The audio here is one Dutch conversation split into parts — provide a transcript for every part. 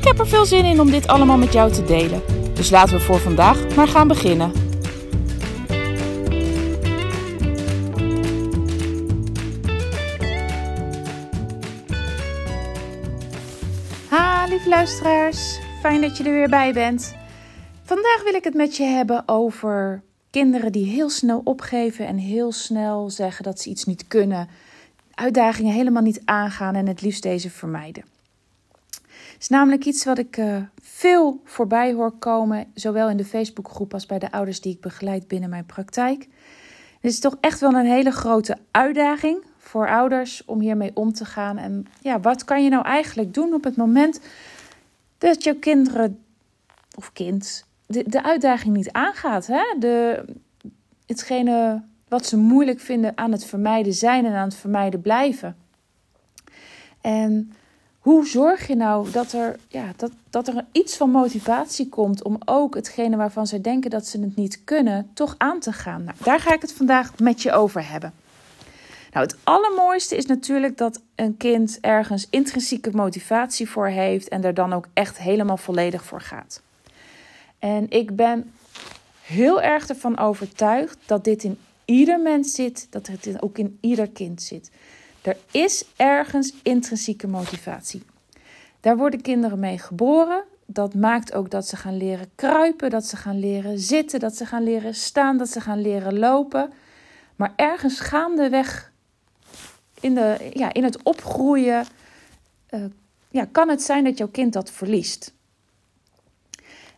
Ik heb er veel zin in om dit allemaal met jou te delen. Dus laten we voor vandaag maar gaan beginnen. Ha, lieve luisteraars. Fijn dat je er weer bij bent. Vandaag wil ik het met je hebben over kinderen die heel snel opgeven en heel snel zeggen dat ze iets niet kunnen, uitdagingen helemaal niet aangaan en het liefst deze vermijden. Is namelijk iets wat ik uh, veel voorbij hoor komen, zowel in de Facebookgroep als bij de ouders die ik begeleid binnen mijn praktijk. Het is toch echt wel een hele grote uitdaging voor ouders om hiermee om te gaan. En ja, wat kan je nou eigenlijk doen op het moment dat jouw kinderen of kind de, de uitdaging niet aangaat. Hè? De, hetgene wat ze moeilijk vinden aan het vermijden zijn en aan het vermijden blijven. En hoe zorg je nou dat er, ja, dat, dat er iets van motivatie komt om ook hetgene waarvan ze denken dat ze het niet kunnen, toch aan te gaan? Nou, daar ga ik het vandaag met je over hebben. Nou, het allermooiste is natuurlijk dat een kind ergens intrinsieke motivatie voor heeft en er dan ook echt helemaal volledig voor gaat. En ik ben heel erg ervan overtuigd dat dit in ieder mens zit, dat het ook in ieder kind zit. Er is ergens intrinsieke motivatie. Daar worden kinderen mee geboren. Dat maakt ook dat ze gaan leren kruipen, dat ze gaan leren zitten, dat ze gaan leren staan, dat ze gaan leren lopen. Maar ergens gaandeweg in, de, ja, in het opgroeien uh, ja, kan het zijn dat jouw kind dat verliest.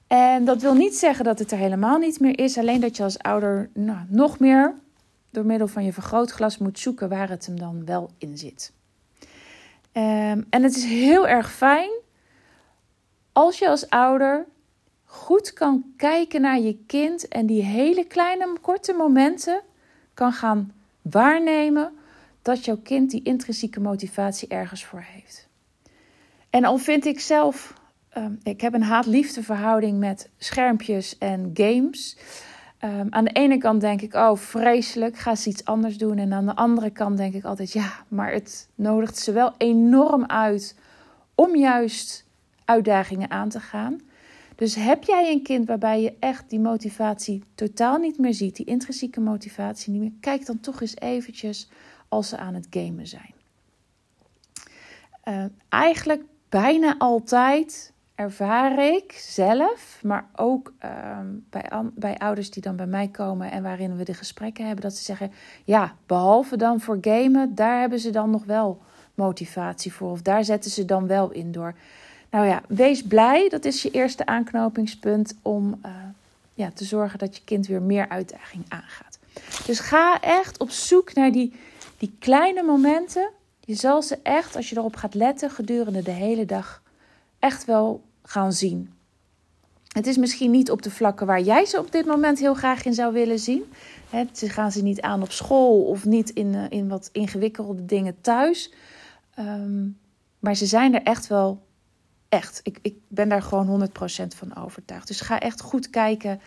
En dat wil niet zeggen dat het er helemaal niet meer is. Alleen dat je als ouder nou, nog meer door middel van je vergrootglas moet zoeken waar het hem dan wel in zit. Um, en het is heel erg fijn als je als ouder goed kan kijken naar je kind en die hele kleine korte momenten kan gaan waarnemen dat jouw kind die intrinsieke motivatie ergens voor heeft. En al vind ik zelf um, ik heb een haat-liefde verhouding met schermpjes en games. Um, aan de ene kant denk ik, oh vreselijk, ga ze iets anders doen. En aan de andere kant denk ik altijd, ja, maar het nodigt ze wel enorm uit om juist uitdagingen aan te gaan. Dus heb jij een kind waarbij je echt die motivatie totaal niet meer ziet, die intrinsieke motivatie niet meer, kijk dan toch eens eventjes als ze aan het gamen zijn. Uh, eigenlijk bijna altijd ervaar ik zelf, maar ook ehm, bij, bij ouders die dan bij mij komen en waarin we de gesprekken hebben, dat ze zeggen: ja, behalve dan voor gamen, daar hebben ze dan nog wel motivatie voor, of daar zetten ze dan wel in door. Nou ja, wees blij, dat is je eerste aanknopingspunt om uh, ja, te zorgen dat je kind weer meer uitdaging aangaat. Dus ga echt op zoek naar die, die kleine momenten. Je zal ze echt, als je erop gaat letten, gedurende de hele dag echt wel gaan zien. Het is misschien niet op de vlakken waar jij ze op dit moment heel graag in zou willen zien. ze gaan ze niet aan op school of niet in, eh, in wat ingewikkelde dingen thuis. Ehm, maar ze zijn er echt wel echt. Ik, ik ben daar gewoon 100% van overtuigd. Dus ga echt goed kijken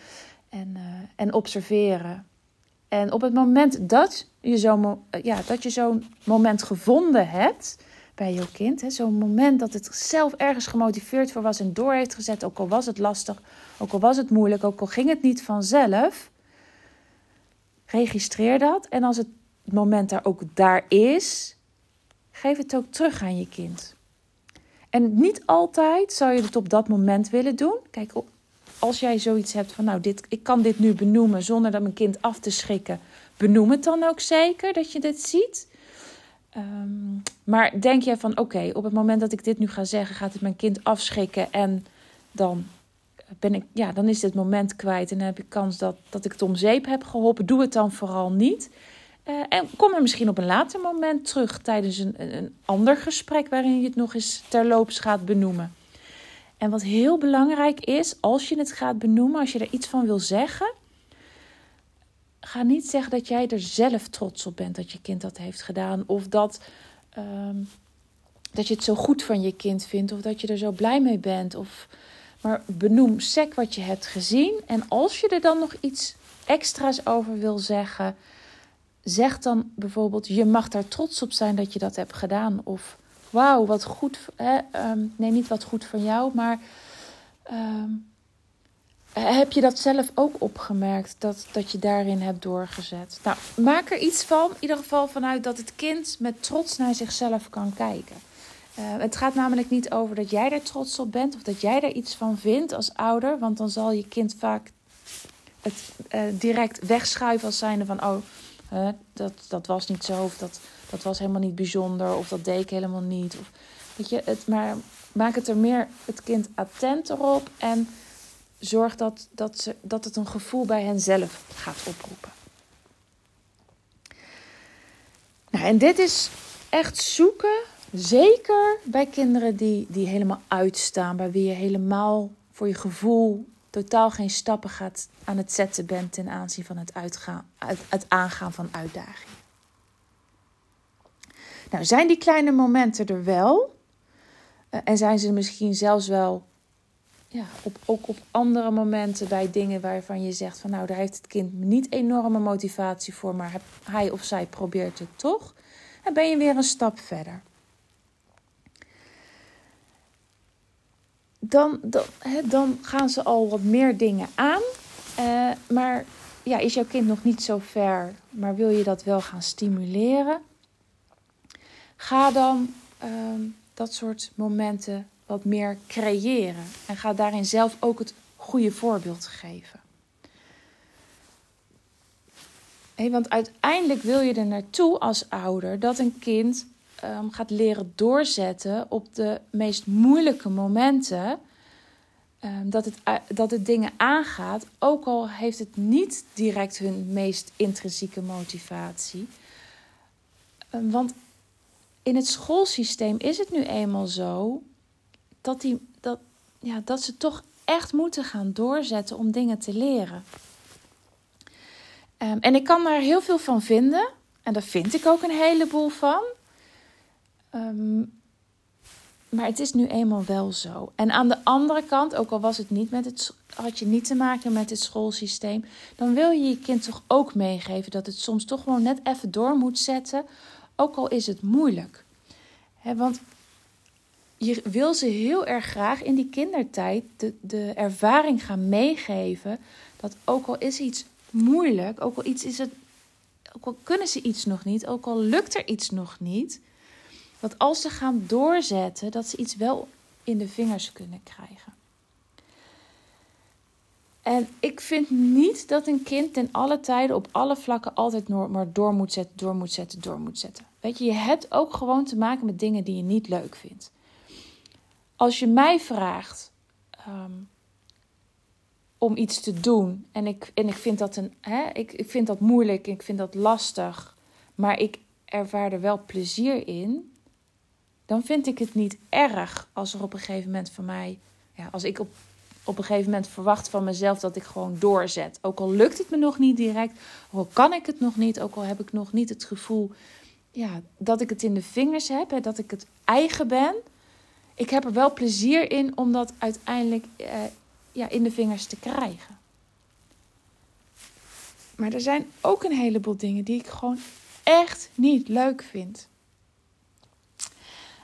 en, uh, en observeren. En op het moment dat je zo'n ja, dat je zo'n moment gevonden hebt, bij jouw kind. Zo'n moment dat het zelf ergens gemotiveerd voor was en door heeft gezet, ook al was het lastig, ook al was het moeilijk, ook al ging het niet vanzelf. Registreer dat en als het moment daar ook daar is, geef het ook terug aan je kind. En niet altijd zou je het op dat moment willen doen. Kijk, als jij zoiets hebt van, nou, dit, ik kan dit nu benoemen zonder dat mijn kind af te schrikken, benoem het dan ook zeker dat je dit ziet. Um, maar denk jij van oké, op het moment dat ik dit nu ga zeggen, gaat het mijn kind afschrikken en dan ben ik, ja, dan is dit moment kwijt en dan heb ik kans dat, dat ik het om zeep heb geholpen. Doe het dan vooral niet. Uh, en kom er misschien op een later moment terug tijdens een, een ander gesprek waarin je het nog eens terloops gaat benoemen. En wat heel belangrijk is, als je het gaat benoemen, als je er iets van wil zeggen, ga niet zeggen dat jij er zelf trots op bent dat je kind dat heeft gedaan. Of dat, ehm, dat je het zo goed van je kind vindt. Of dat je er zo blij mee bent. Of, maar benoem sec wat je hebt gezien. En als je er dan nog iets extra's over wil zeggen, zeg dan bijvoorbeeld: Je mag daar trots op zijn dat je dat hebt gedaan. Of wauw, wat goed. Hè? Ehm, nee, niet wat goed van jou, maar. Ehm, heb je dat zelf ook opgemerkt, dat, dat je daarin hebt doorgezet? Nou, maak er iets van, in ieder geval vanuit dat het kind met trots naar zichzelf kan kijken. Uh, het gaat namelijk niet over dat jij er trots op bent of dat jij er iets van vindt als ouder, want dan zal je kind vaak het uh, direct wegschuiven als zijnde van, oh, dat, dat was niet zo, of dat, dat was helemaal niet bijzonder, of dat deed ik helemaal niet. Of, weet je, het, maar maak het er meer het kind attent erop en zorg dat, dat, ze, dat het een gevoel bij henzelf gaat oproepen. Nou, en dit is echt zoeken, zeker bij kinderen die, die helemaal uitstaan, bij wie je helemaal voor je gevoel totaal geen stappen gaat aan het zetten bent ten aanzien van het, uitgaan, het, het aangaan van uitdagingen. Nou, zijn die kleine momenten er wel? Uh, en zijn ze misschien zelfs wel ja, op, ook op andere momenten bij dingen waarvan je zegt van nou, daar heeft het kind niet enorme motivatie voor, maar hij of zij probeert het toch. Dan ben je weer een stap verder. Dan, dan, dan gaan ze al wat meer dingen aan. Uh, maar ja, is jouw kind nog niet zo ver, maar wil je dat wel gaan stimuleren? Ga dan uh, dat soort momenten wat meer creëren. En ga daarin zelf ook het goede voorbeeld geven. Want uiteindelijk wil je er naartoe als ouder dat een kind um, gaat leren doorzetten op de meest moeilijke momenten. Um, dat, het, dat het dingen aangaat, ook al heeft het niet direct hun meest intrinsieke motivatie. Um, want in het schoolsysteem is het nu eenmaal zo dat, die, dat, ja, dat ze toch echt moeten gaan doorzetten om dingen te leren. Um, en ik kan daar heel veel van vinden. En daar vind ik ook een heleboel van. Um, maar het is nu eenmaal wel zo. En aan de andere kant, ook al was het niet met het, had je niet te maken met het schoolsysteem, dan wil je je kind toch ook meegeven dat het soms toch gewoon net even door moet zetten, ook al is het moeilijk. He, want je wil ze heel erg graag in die kindertijd de, de ervaring gaan meegeven. Dat ook al is iets moeilijk, ook al, iets is het, ook al kunnen ze iets nog niet, ook al lukt er iets nog niet. Dat als ze gaan doorzetten, dat ze iets wel in de vingers kunnen krijgen. En ik vind niet dat een kind ten alle tijden op alle vlakken altijd maar door moet zetten, door moet zetten, door moet zetten. Weet je, je hebt ook gewoon te maken met dingen die je niet leuk vindt als je mij vraagt um, om iets te doen en ik, en ik, vind dat een, hè, ik, ik vind dat moeilijk, ik vind dat lastig, maar ik ervaar er wel plezier in, dan vind ik het niet erg als er op een gegeven moment van mij, ja, als ik op, op een gegeven moment verwacht van mezelf dat ik gewoon doorzet. Ook al lukt het me nog niet direct, ook al kan ik het nog niet, ook al heb ik nog niet het gevoel ja, dat ik het in de vingers heb, hè, dat ik het eigen ben ik heb er wel plezier in om dat uiteindelijk eh, ja, in de vingers te krijgen. Maar er zijn ook een heleboel dingen die ik gewoon echt niet leuk vind.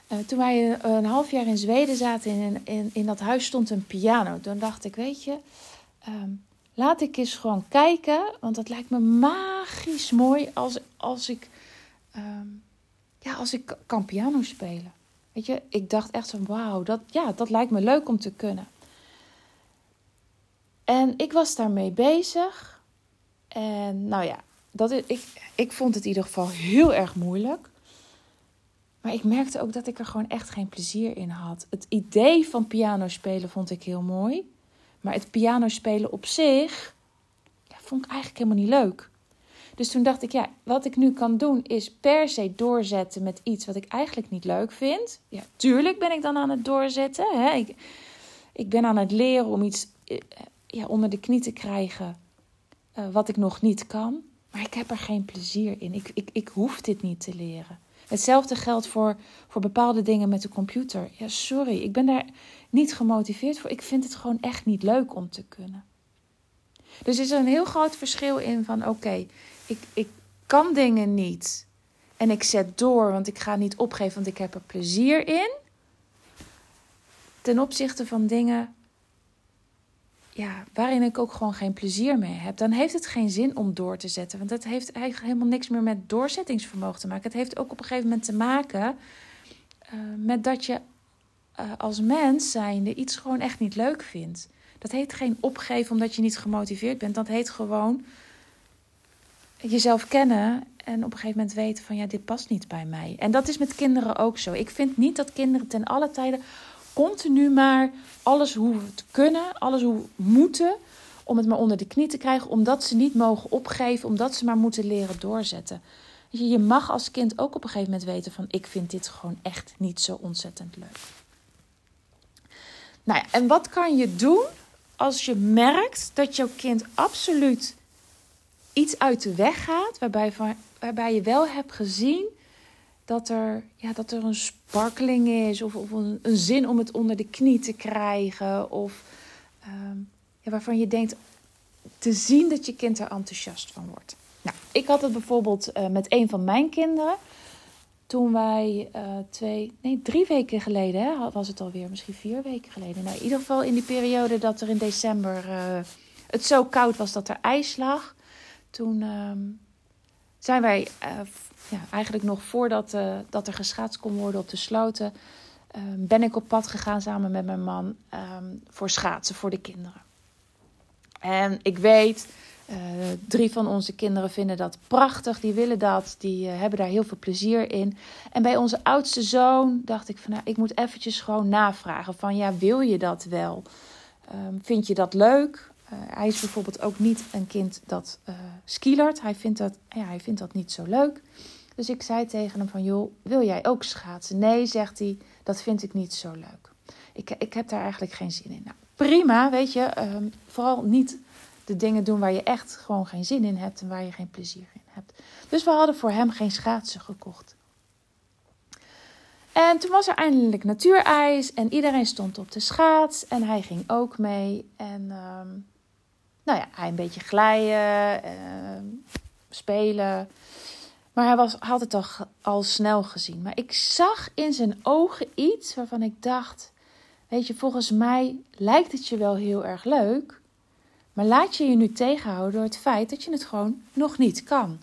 Uh, toen wij een half jaar in Zweden zaten, in, in, in dat huis stond een piano. Toen dacht ik, weet je, um, laat ik eens gewoon kijken. Want dat lijkt me magisch mooi als, als, ik, um, ja, als ik kan piano spelen. Weet je, ik dacht echt van wauw, dat, ja, dat lijkt me leuk om te kunnen. En ik was daarmee bezig. En nou ja, dat ik, ik vond het in ieder geval heel erg moeilijk. Maar ik merkte ook dat ik er gewoon echt geen plezier in had. Het idee van piano spelen vond ik heel mooi. Maar het piano spelen op zich ja, vond ik eigenlijk helemaal niet leuk. Dus toen dacht ik, ja, wat ik nu kan doen is per se doorzetten met iets wat ik eigenlijk niet leuk vind. Ja, tuurlijk ben ik dan aan het doorzetten. Hè? Ik, ik ben aan het leren om iets eh, ja, onder de knie te krijgen uh, wat ik nog niet kan. Maar ik heb er geen plezier in. Ik, ik, ik hoef dit niet te leren. Hetzelfde geldt voor, voor bepaalde dingen met de computer. Ja, sorry, ik ben daar niet gemotiveerd voor. Ik vind het gewoon echt niet leuk om te kunnen. Dus er is een heel groot verschil in van oké, ik, ik kan dingen niet. En ik zet door, want ik ga niet opgeven, want ik heb er plezier in. Ten opzichte van dingen ja, waarin ik ook gewoon geen plezier mee heb, dan heeft het geen zin om door te zetten. Want dat heeft eigenlijk helemaal niks meer met doorzettingsvermogen te maken. Het heeft ook op een gegeven moment te maken uh, met dat je uh, als mens zijnde iets gewoon echt niet leuk vindt. Dat heet geen opgeven omdat je niet gemotiveerd bent. Dat heet gewoon jezelf kennen en op een gegeven moment weten van ja, dit past niet bij mij. En dat is met kinderen ook zo. Ik vind niet dat kinderen ten alle tijden continu maar alles hoeven te kunnen, alles hoe moeten om het maar onder de knie te krijgen, omdat ze niet mogen opgeven, omdat ze maar moeten leren doorzetten. Je, je mag als kind ook op een gegeven moment weten van ik vind dit gewoon echt niet zo ontzettend leuk. Nou ja, en wat kan je doen als je merkt dat jouw kind absoluut iets uit de weg gaat, waarbij, waarbij je wel hebt gezien dat er, ja, dat er een sparkeling is of, of een, een zin om het onder de knie te krijgen. Of ehm, ja, waarvan je denkt te zien dat je kind er enthousiast van wordt. Nou, ik had het bijvoorbeeld uh, met een van mijn kinderen. Toen wij uh, twee, nee, drie weken geleden, hè, was het alweer, misschien vier weken geleden. Nou, in ieder geval in die periode dat er in december uh, het zo koud was dat er ijs lag. Toen ehm, zijn wij ja, eigenlijk nog voordat uh, dat er geschaatst kon worden op de sloten, uh, ben ik op pad gegaan samen met mijn man um, voor schaatsen voor de kinderen. En ik weet, uh, drie van onze kinderen vinden dat prachtig, die willen dat, die hebben daar heel veel plezier in. En bij onze oudste zoon dacht ik van, nou, ik moet eventjes gewoon navragen van, ja, wil je dat wel? Vind je dat leuk? Hij is bijvoorbeeld ook niet een kind dat skilert. Hij vindt dat, ja, hij vindt dat niet zo leuk. Dus ik zei tegen hem van, joh, wil jij ook schaatsen? Nee, zegt hij, dat vind ik niet zo leuk. Ik, ik heb daar eigenlijk geen zin in. Nou, prima, weet je. Um, vooral niet de dingen doen waar je echt gewoon geen zin in hebt en waar je geen plezier in hebt. Dus we hadden voor hem geen schaatsen gekocht. En toen was er eindelijk natuurijs en iedereen stond op de schaats en hij ging ook mee. En um, nou ja, hij een beetje glijden, uh, spelen. Maar hij was, had het al, al snel gezien. Maar ik zag in zijn ogen iets waarvan ik dacht: Weet je, volgens mij lijkt het je wel heel erg leuk. Maar laat je je nu tegenhouden door het feit dat je het gewoon nog niet kan.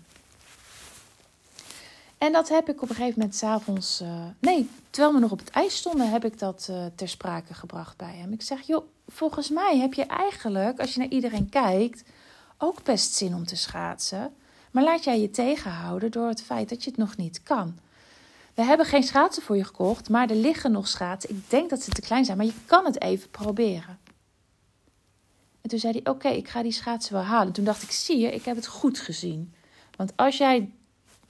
En dat heb ik op een gegeven moment s'avonds. Uh, nee, terwijl we nog op het ijs stonden, heb ik dat uh, ter sprake gebracht bij hem. Ik zeg: Joh, volgens mij heb je eigenlijk, als je naar iedereen kijkt, ook best zin om te schaatsen. Maar laat jij je tegenhouden door het feit dat je het nog niet kan. We hebben geen schaatsen voor je gekocht, maar er liggen nog schaatsen. Ik denk dat ze te klein zijn, maar je kan het even proberen. En toen zei hij: Oké, ik ga die schaatsen wel halen. Toen dacht ik: Zie je, ik heb het goed gezien. Want als jij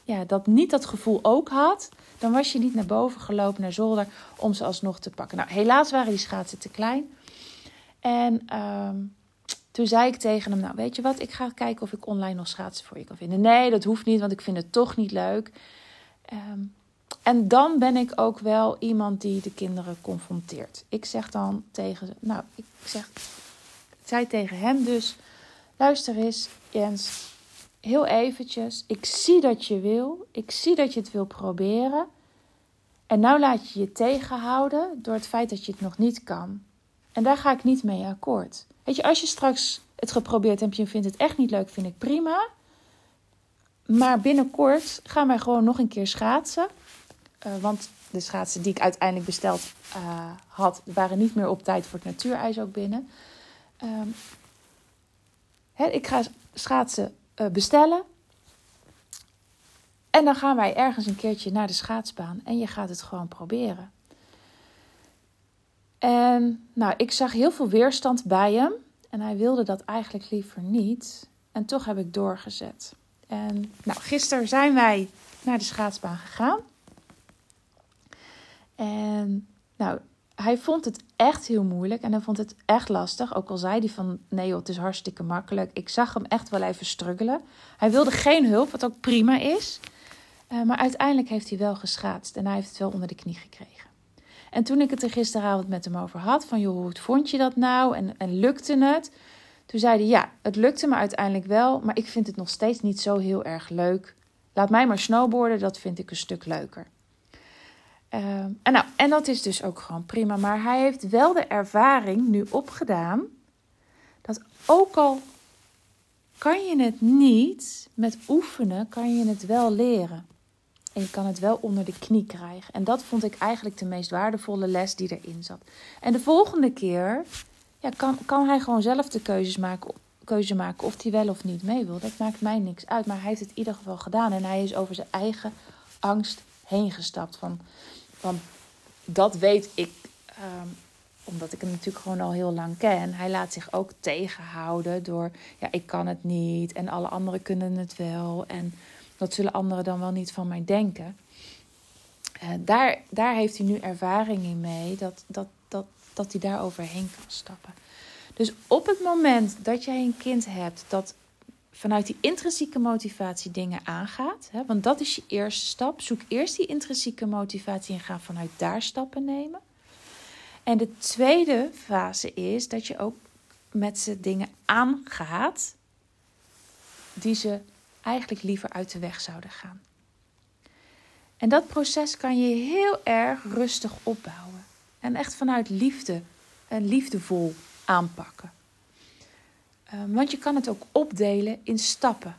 ja, dat niet dat gevoel ook had, dan was je niet naar boven gelopen, naar zolder, om ze alsnog te pakken. Nou, helaas waren die schaatsen te klein. En um, toen zei ik tegen hem: Nou, weet je wat, ik ga kijken of ik online nog schaatsen voor je kan vinden. Nee, dat hoeft niet, want ik vind het toch niet leuk. Um, en dan ben ik ook wel iemand die de kinderen confronteert. Ik zeg dan tegen ze: Nou, ik zeg, ik zei tegen hem dus: Luister eens, Jens, heel eventjes. Ik zie dat je wil, ik zie dat je het wil proberen. En nou laat je je tegenhouden door het feit dat je het nog niet kan. En daar ga ik niet mee akkoord. Weet je, als je straks het geprobeerd hebt en je vindt het echt niet leuk, vind ik prima. Maar binnenkort gaan wij gewoon nog een keer schaatsen. Uh, want de schaatsen die ik uiteindelijk besteld uh, had, waren niet meer op tijd voor het natuurijs ook binnen. Hè, ik ga schaatsen bestellen. En dan gaan wij ergens een keertje naar de schaatsbaan en je gaat het gewoon proberen. En nou, ik zag heel veel weerstand bij hem. En hij wilde dat eigenlijk liever niet. En toch heb ik doorgezet. En nou, gisteren zijn wij naar de schaatsbaan gegaan. En nou, hij vond het echt heel moeilijk en hij vond het echt lastig. Ook al zei hij van nee joh, het is hartstikke makkelijk. Ik zag hem echt wel even struggelen. Hij wilde geen hulp, wat ook prima is. Uh, maar uiteindelijk heeft hij wel geschaatst en hij heeft het wel onder de knie gekregen. En toen ik het er gisteravond met hem over had, van joh, hoe vond je dat nou en, en lukte het? Toen zei hij ja, het lukte me uiteindelijk wel, maar ik vind het nog steeds niet zo heel erg leuk. Laat mij maar snowboarden, dat vind ik een stuk leuker. Ehm, en, nou, en dat is dus ook gewoon prima. Maar hij heeft wel de ervaring nu opgedaan dat ook al kan je het niet met oefenen, kan je het wel leren. En je kan het wel onder de knie krijgen. En dat vond ik eigenlijk de meest waardevolle les die erin zat. En de volgende keer ja, kan, kan hij gewoon zelf de keuzes maken, keuze maken of hij wel of niet mee wil. Dat maakt mij niks uit. Maar hij heeft het in ieder geval gedaan. En hij is over zijn eigen angst heen gestapt. Van, want dat weet ik, ehm, omdat ik hem natuurlijk gewoon al heel lang ken. Hij laat zich ook tegenhouden door, ja, ik kan het niet en alle anderen kunnen het wel. En dat zullen anderen dan wel niet van mij denken. Uh, daar, daar heeft hij nu ervaring in mee, dat, dat, dat, dat hij daar overheen kan stappen. Dus op het moment dat jij een kind hebt dat vanuit die intrinsieke motivatie dingen aangaat. Hè, want dat is je eerste stap. Zoek eerst die intrinsieke motivatie en ga vanuit daar stappen nemen. En de tweede fase is dat je ook met ze dingen aangaat die ze eigenlijk liever uit de weg zouden gaan. En dat proces kan je heel erg rustig opbouwen. En echt vanuit liefde en liefdevol aanpakken. Ehm, want je kan het ook opdelen in stappen.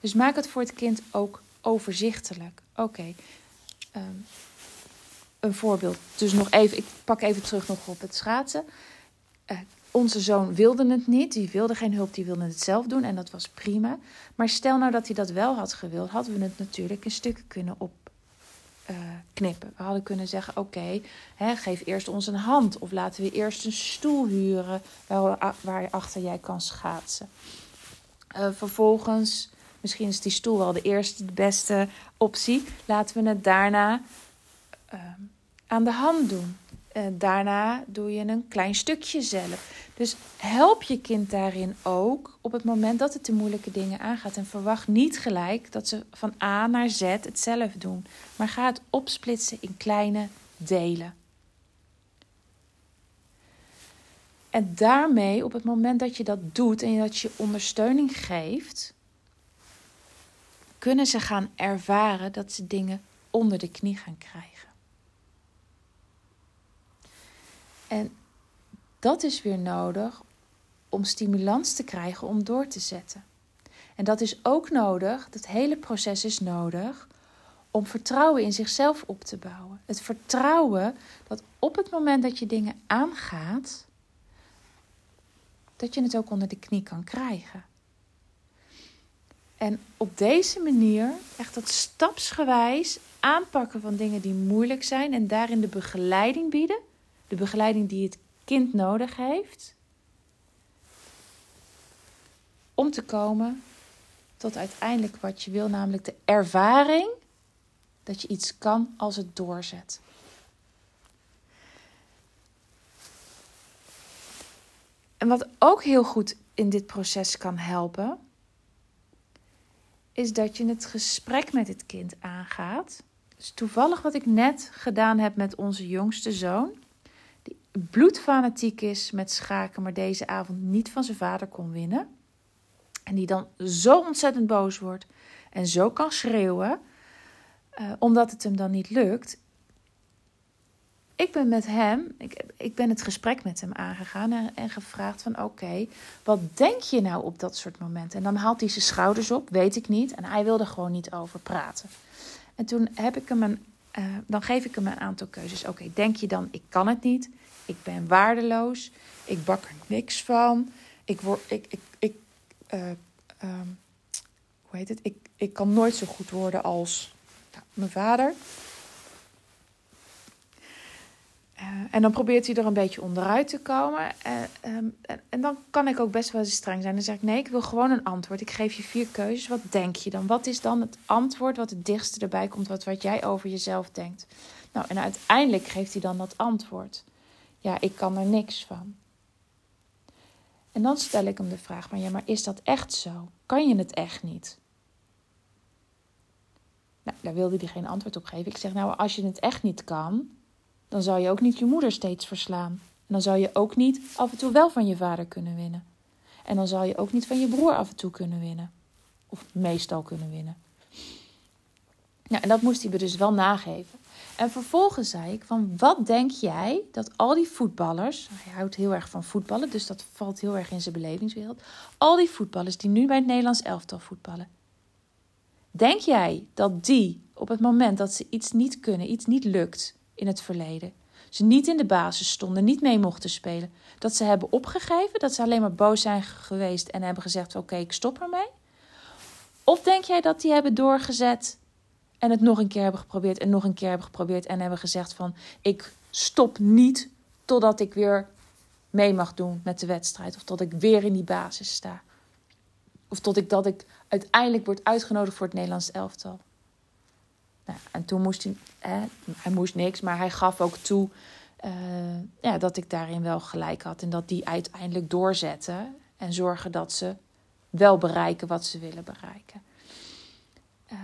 Dus maak het voor het kind ook overzichtelijk. Oké, ehm, een voorbeeld. Dus nog even, ik pak even terug nog op het schaatsen. Uh, onze zoon wilde het niet. Die wilde geen hulp, die wilde het zelf doen. En dat was prima. Maar stel nou dat hij dat wel had gewild, hadden we het natuurlijk in stukken kunnen op, uh, knippen. We hadden kunnen zeggen: oké, geef eerst ons een hand. Of laten we eerst een stoel huren waar, waar achter jij kan schaatsen. Uh, vervolgens, misschien is die stoel wel de eerste, de beste optie. Laten we het daarna uh, aan de hand doen. Uh, daarna doe je een klein stukje zelf. Dus help je kind daarin ook op het moment dat het de moeilijke dingen aangaat. En verwacht niet gelijk dat ze van A naar Z het zelf doen. Maar ga het opsplitsen in kleine delen. En daarmee, op het moment dat je dat doet en dat je ondersteuning geeft, kunnen ze gaan ervaren dat ze dingen onder de knie gaan krijgen. En dat is weer nodig om stimulans te krijgen om door te zetten. En dat is ook nodig, dat hele proces is nodig om vertrouwen in zichzelf op te bouwen. Het vertrouwen dat op het moment dat je dingen aangaat, dat je het ook onder de knie kan krijgen. En op deze manier, echt dat stapsgewijs aanpakken van dingen die moeilijk zijn en daarin de begeleiding bieden, de begeleiding die het kind nodig heeft om te komen tot uiteindelijk wat je wil, namelijk de ervaring dat je iets kan als het doorzet. En wat ook heel goed in dit proces kan helpen, is dat je het gesprek met het kind aangaat. Dus toevallig wat ik net gedaan heb met onze jongste zoon bloedfanatiek is met schaken, maar deze avond niet van zijn vader kon winnen. En die dan zo ontzettend boos wordt en zo kan schreeuwen, uh, omdat het hem dan niet lukt. Ik ben met hem, ik, ik ben het gesprek met hem aangegaan en, en gevraagd van oké, wat denk je nou op dat soort momenten? En dan haalt hij zijn schouders op, weet ik niet. En hij wilde gewoon niet over praten. En toen heb ik hem een, uh, dan geef ik hem een aantal keuzes. Oké, denk je dan ik kan het niet? Ik ben waardeloos. Ik bak er niks van. Ik word. Ik, ik, ik, uh, um, hoe heet het? Ik, ik kan nooit zo goed worden als nou, mijn vader. Uh, en dan probeert hij er een beetje onderuit te komen. En, ehm, en, en, dan kan ik ook best wel eens streng zijn. Dan zeg ik: Nee, ik wil gewoon een antwoord. Ik geef je vier keuzes. Wat denk je dan? Wat is dan het antwoord wat het dichtste erbij komt, wat, wat jij over jezelf denkt? Nou, en uiteindelijk geeft hij dan dat antwoord. Ja, ik kan er niks van. En dan stel ik hem de vraag: maar ja, maar is dat echt zo? Kan je het echt niet? Nou, daar wilde hij geen antwoord op geven. Ik zeg: Nou, als je het echt niet kan, dan zou je ook niet je moeder steeds verslaan. En dan zou je ook niet af en toe wel van je vader kunnen winnen. En dan zal je ook niet van je broer af en toe kunnen winnen. Of meestal kunnen winnen. Nou, en dat moest hij me dus wel nageven. En vervolgens zei ik van wat denk jij dat al die voetballers, hij houdt heel erg van voetballen, dus dat valt heel erg in zijn belevingswereld. Al die voetballers die nu bij het Nederlands elftal voetballen. Denk jij dat die op het moment dat ze iets niet kunnen, iets niet lukt in het verleden, ze niet in de basis stonden, niet mee mochten spelen, dat ze hebben opgegeven, dat ze alleen maar boos zijn geweest en hebben gezegd: oké, ik stop ermee? Of denk jij dat die hebben doorgezet en het nog een keer hebben geprobeerd en nog een keer hebben geprobeerd en hebben gezegd van ik stop niet totdat ik weer mee mag doen met de wedstrijd of tot ik weer in die basis sta. Of tot ik dat ik uiteindelijk word uitgenodigd voor het Nederlands elftal. Nou, en toen moest hij, hij moest niks, maar hij gaf ook toe uh, ja, dat ik daarin wel gelijk had. En dat die uiteindelijk doorzetten en zorgen dat ze wel bereiken wat ze willen bereiken. Uh,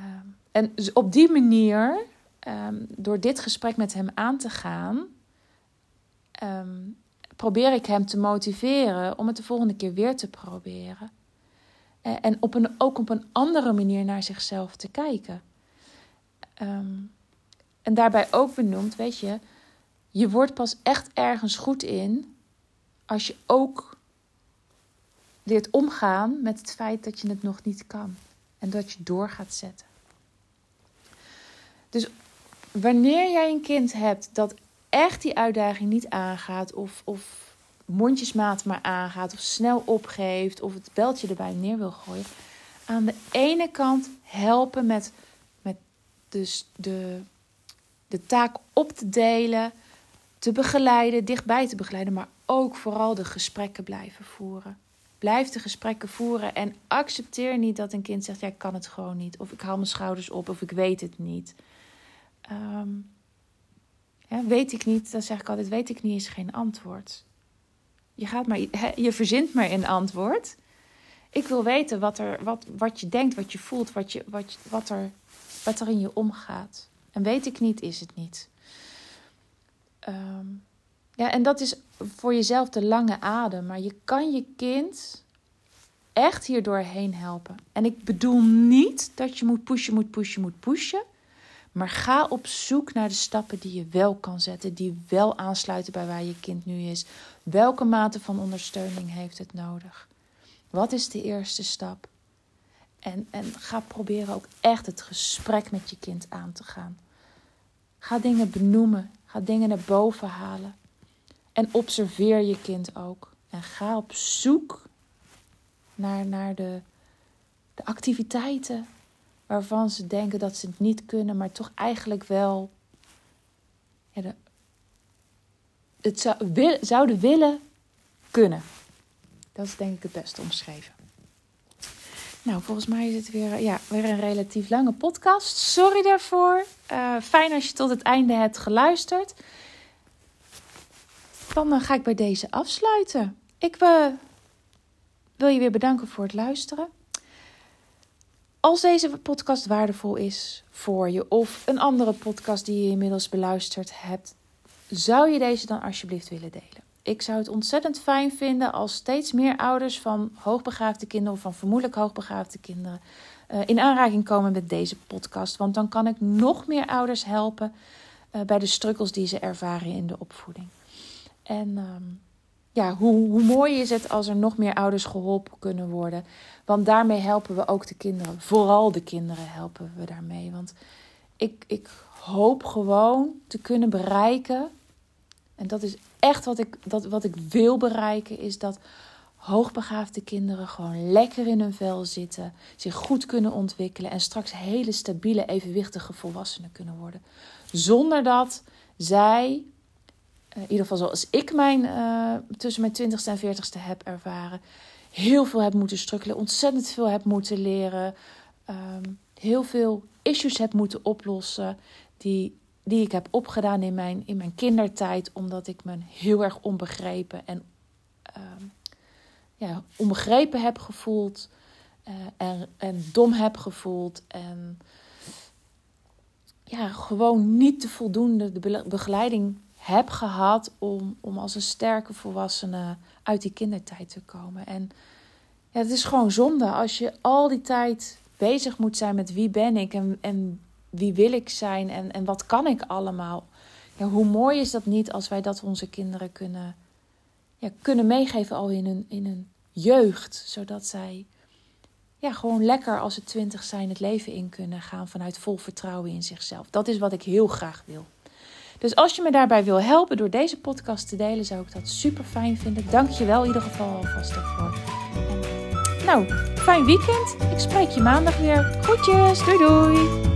en op die manier, um, door dit gesprek met hem aan te gaan, um, probeer ik hem te motiveren om het de volgende keer weer te proberen. En op een, ook op een andere manier naar zichzelf te kijken. Um, en daarbij ook benoemd, weet je, je wordt pas echt ergens goed in als je ook leert omgaan met het feit dat je het nog niet kan en dat je door gaat zetten. Dus wanneer jij een kind hebt dat echt die uitdaging niet aangaat, of, of mondjesmaat maar aangaat, of snel opgeeft, of het beltje erbij neer wil gooien, aan de ene kant helpen met, met dus de, de taak op te delen, te begeleiden, dichtbij te begeleiden, maar ook vooral de gesprekken blijven voeren. Blijf de gesprekken voeren en accepteer niet dat een kind zegt: Ja, ik kan het gewoon niet. Of ik haal mijn schouders op, of ik weet het niet. Um, ja, weet ik niet, dan zeg ik altijd: Weet ik niet is geen antwoord. Je, gaat maar, je verzint maar een antwoord. Ik wil weten wat, er, wat, wat je denkt, wat je voelt, wat, je, wat, wat, er, wat er in je omgaat. En weet ik niet, is het niet. Um, ja, en dat is voor jezelf de lange adem. Maar je kan je kind echt hier doorheen helpen. En ik bedoel niet dat je moet pushen, moet pushen, moet pushen. Maar ga op zoek naar de stappen die je wel kan zetten, die wel aansluiten bij waar je kind nu is. Welke mate van ondersteuning heeft het nodig? Wat is de eerste stap? En, en ga proberen ook echt het gesprek met je kind aan te gaan. Ga dingen benoemen, ga dingen naar boven halen. En observeer je kind ook. En ga op zoek naar, naar de, de activiteiten waarvan ze denken dat ze het niet kunnen, maar toch eigenlijk wel het zou, wil, zouden willen kunnen. Dat is denk ik het beste omschreven. Nou, volgens mij is het weer, ja, weer een relatief lange podcast. Sorry daarvoor. Uh, fijn als je tot het einde hebt geluisterd. Dan uh, ga ik bij deze afsluiten. Ik wil je weer bedanken voor het luisteren. Als deze podcast waardevol is voor je of een andere podcast die je inmiddels beluisterd hebt, zou je deze dan alsjeblieft willen delen? Ik zou het ontzettend fijn vinden als steeds meer ouders van hoogbegaafde kinderen of van vermoedelijk hoogbegaafde kinderen uh, in aanraking komen met deze podcast. Want dan kan ik nog meer ouders helpen uh, bij de struggles die ze ervaren in de opvoeding. En um, ja, hoe, hoe mooi is het als er nog meer ouders geholpen kunnen worden? Want daarmee helpen we ook de kinderen. Vooral de kinderen helpen we daarmee. Want ik, ik hoop gewoon te kunnen bereiken. En dat is echt wat ik, dat, wat ik wil bereiken. Is dat hoogbegaafde kinderen gewoon lekker in hun vel zitten. Zich goed kunnen ontwikkelen. En straks hele stabiele, evenwichtige volwassenen kunnen worden. Zonder dat zij in ieder geval zoals ik mijn uh, tussen mijn twintigste en veertigste heb ervaren, heel veel heb moeten strukkelen, ontzettend veel heb moeten leren, um, heel veel issues heb moeten oplossen die, die ik heb opgedaan in mijn, in mijn kindertijd, omdat ik me heel erg onbegrepen en um, ja, onbegrepen heb gevoeld uh, en, en dom heb gevoeld en ja, gewoon niet de voldoende de begeleiding heb gehad om, om als een sterke volwassene uit die kindertijd te komen. En ja, het is gewoon zonde als je al die tijd bezig moet zijn met wie ben ik en, en wie wil ik zijn en, en wat kan ik allemaal. Ja, hoe mooi is dat niet als wij dat onze kinderen kunnen, ja, kunnen meegeven al in hun, in hun jeugd, zodat zij ja, gewoon lekker als ze twintig zijn het leven in kunnen gaan vanuit vol vertrouwen in zichzelf. Dat is wat ik heel graag wil. Dus als je me daarbij wil helpen door deze podcast te delen, zou ik dat super fijn vinden. Dank je wel in ieder geval alvast daarvoor. Nou, fijn weekend. Ik spreek je maandag weer. Groetjes. Doei doei.